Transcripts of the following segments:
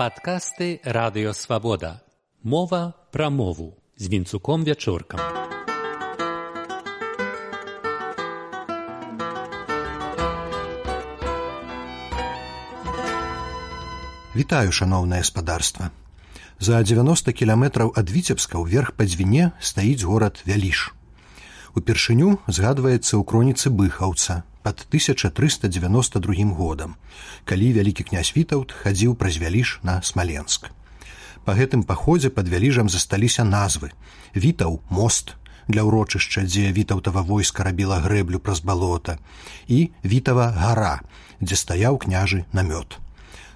Падкасты радыёвабода. Мова пра мову з вінцуком вячоркам. Вітаю шаноўнае спадарства. За 90 кіламетраў ад віцебска ўверх па дзвіне стаіць горад вяліш. Упершыню згадваецца ў кроніцы быхаўца пад 1392 годам, калі вялікі князь вітаўт хадзіў праз вяліш на смаленск. Па гэтым паходзе пад вяліжам засталіся назвы: вітаў мост для ўрочышча, дзе вітаўтава войска рабіла грэблю праз балота і вітава гара, дзе стаяў княжы намёт.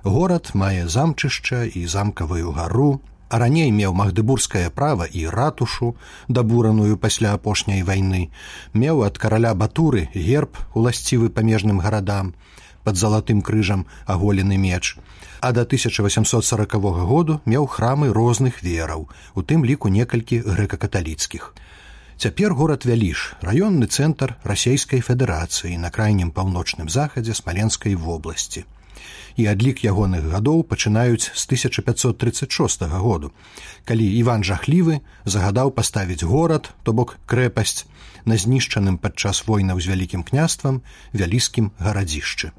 Горад мае замчышча і замкавую гару, а раней меў магдыбургскае права і ратушу дабураную пасля апошняй вайны меў ад караля батуры герб уласцівы памежным гарадам под залатым крыжам аголены меч. А до 1840 году меў храмы розных вераў у тым ліку некалькі грэка-каталіцкіх. Цяпер горад вяліш раённы цэнтр расійскай федэрацыі на крайнім паўночным захадзе смаленскай вобласці і адлік ягоных гадоў пачынаюць з 1536 году, калі Іван жахлівы загадаў паставіць горад, то бок крэпасць на знішчаным падчас войнаў з вялікім княствам вялізкім гарадзішчы.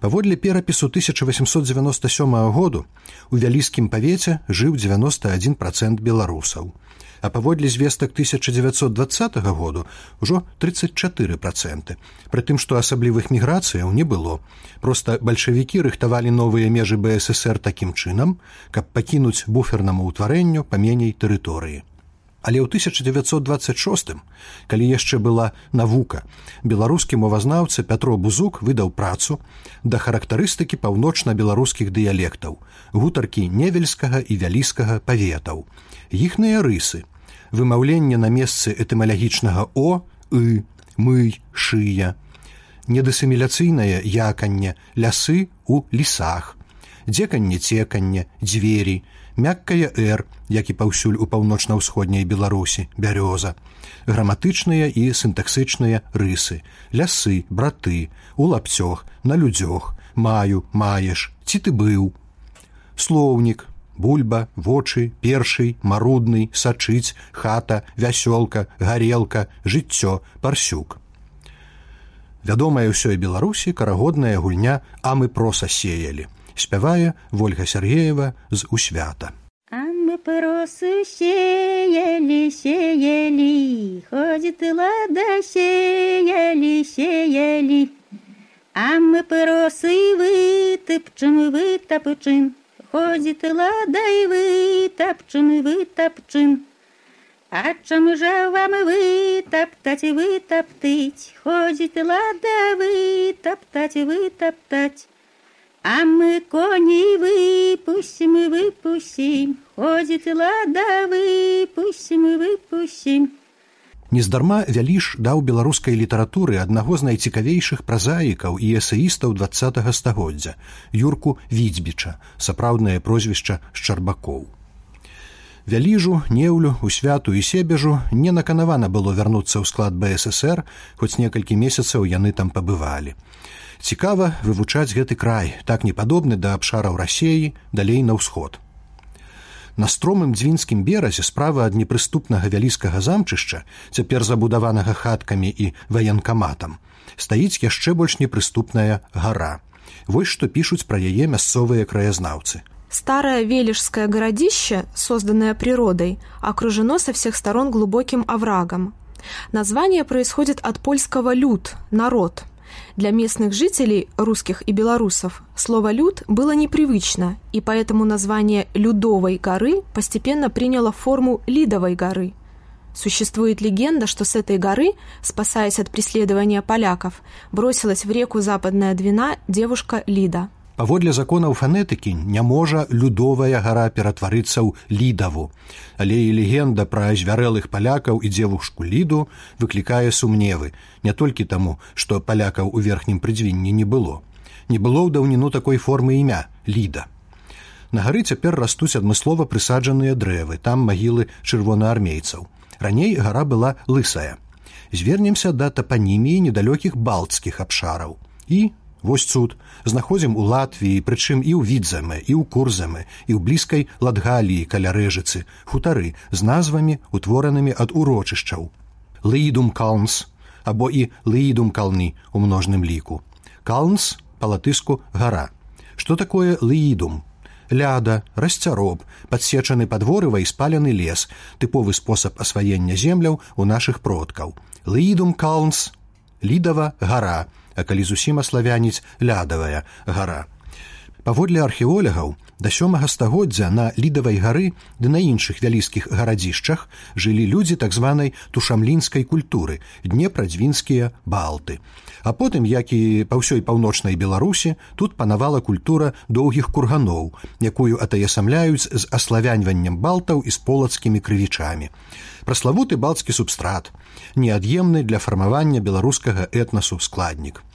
Паводле перапісу 1897 году у вялізкім павеце жыў 91 процент беларусаў. А паводле звестак 1920 году ўжо 34 проценты притым што асаблівых міграцыяў не было. Просто бальшавікі рыхтавалі новыя межы бСр такім чынам каб пакінуць буфернаму ўтварэнню паменей тэрыторыі але ў 1926 калі яшчэ была навука беларускі мовазнаўца пятро бузук выдаў працу да характарыстыкі паўночна-беларускіх дыялектаў гутаркі невельскага і вялізкага паветаў. Іхныя рысы вымаўленне на месцы этымалагічнага о і мый шыя недасіміляцыйнае яканне лясы у лесах дзеканне цеканне дзвері мяккая р як і паўсюль у паўночна-ўсходняй беларусі бяроза граматычныя і сінтаксычныя рысы лясы браты у лапцёг на людзёг маю маеш ці ты быў. Слоўнік бульба вочы першый марудны сачыць хата вясёлка гарелка жыццё парсюк. Вядомая ўсёй беларусі карагодная гульня а мы проса сеялі спявае ольга сергеева з усвята Просы сеяли, сеяли, ходит лада сеяли, сеяли. А мы просы вытопчем, вытопчем, ходит ладай вытопчем, вытопчем. А чем же вам вытоптать, вытоптать, ходит лада вытоптать, вытоптать. А мы коней выпустим и выпустим, ходит лада выпустим и выпустим. Нездарма вяліш даў беларускай літаратуры аднаго з найцікавейшых празаікаў і эсеістаў два стагоддзя юрку відзьбіча сапраўднае прозвішча шчарбакоў вяліжу неўлю у святу і себежу не наканавана было вярнуцца ў склад бСр хоць некалькі месяцаў яны там пабывалі цікава вывучаць гэты край так не падобны да абшараў рассеі далей на ўсход На стромым дзвінскім беразе справа ад непрыступнага вялізкага замчышча, цяпер забудаванага хаткамі і ваенкаматам, стаіць яшчэ больш непрыступная гара. Вось што пішуць пра яе мясцовыя краязнаўцы. Старое Вележское городище, созданное природой, окружено со всех сторон глубоким оврагом. Название происходит от польского «люд» – «народ», для местных жителей, русских и белорусов, слово «люд» было непривычно, и поэтому название «Людовой горы» постепенно приняло форму «Лидовой горы». Существует легенда, что с этой горы, спасаясь от преследования поляков, бросилась в реку Западная Двина девушка Лида – паводле законаў фанетыкі не можа людовая гара ператварыцца ў лідаву. Але і легенда пра звярэлых палякаў і дзевушку ліду выклікае сумневы. Не толькі таму што палякаў у верхнім прыдзвінні не было. Не было ў даўніну такой формы імя ліда. На гары цяпер растуць адмыслова прысаджаныя дрэвы там магілы чырвонаармейцаў. Раней гара была лысая. Звернемся да тапаніміі недалёкіх балцкіх абшараў. І Вось цуд знаходзім у Латвіі, прычым і ў відзамы, і ў курзамы, і ў блізкай ладгаліі каля рэжыцы, хутары з назвамі, утворанымі ад урочышчаў. Лыідум калнс або і лыідум калны у множным ліку. Калнс па-латыску гара. Што такое лыідум? Ляда, расцяроб, падсечаны падворыва і спалены лес, тыповы спосаб асваення земляў у нашых продкаў. Лыідум калнс, лідава гара, а калі зусім аславяніць лядавая гара. Паводле археолагаў да сёмага стагоддзя на лідавай гары ды на іншых вялізкіх гарадзішчах жылі людзі так званай тушамлінскай культуры днепрадзвінскія балты. А потым як і па ўсёй паўночнай беларусі тут панавала культура доўгіх курганоў, якую атаясамляюць з аславяньваннем балтаў і з полацкімі крывічамі. Праславуты балцкі субстрат, неад'емны для фармавання беларускага этнасу складнік.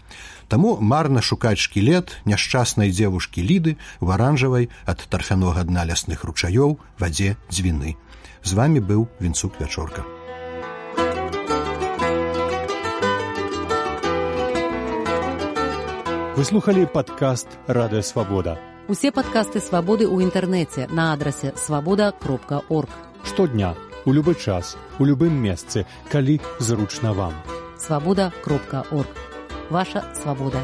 Таму марна шукаць шкілет няшчаснай дзевушкі ліды в аранжавай ад тарфянога дна лясных ручаёў вадзе дзвіны. З вами быў вінцук вячорка. Выслухалі падкаст радыёвабода. Усе падкасты свабоды ў інтэрнэце на адрасе свабода кропка орг. Штодня, у любы час, у любым месцы, калі зручна вам. Свабода кропка орг. Ваша свабода.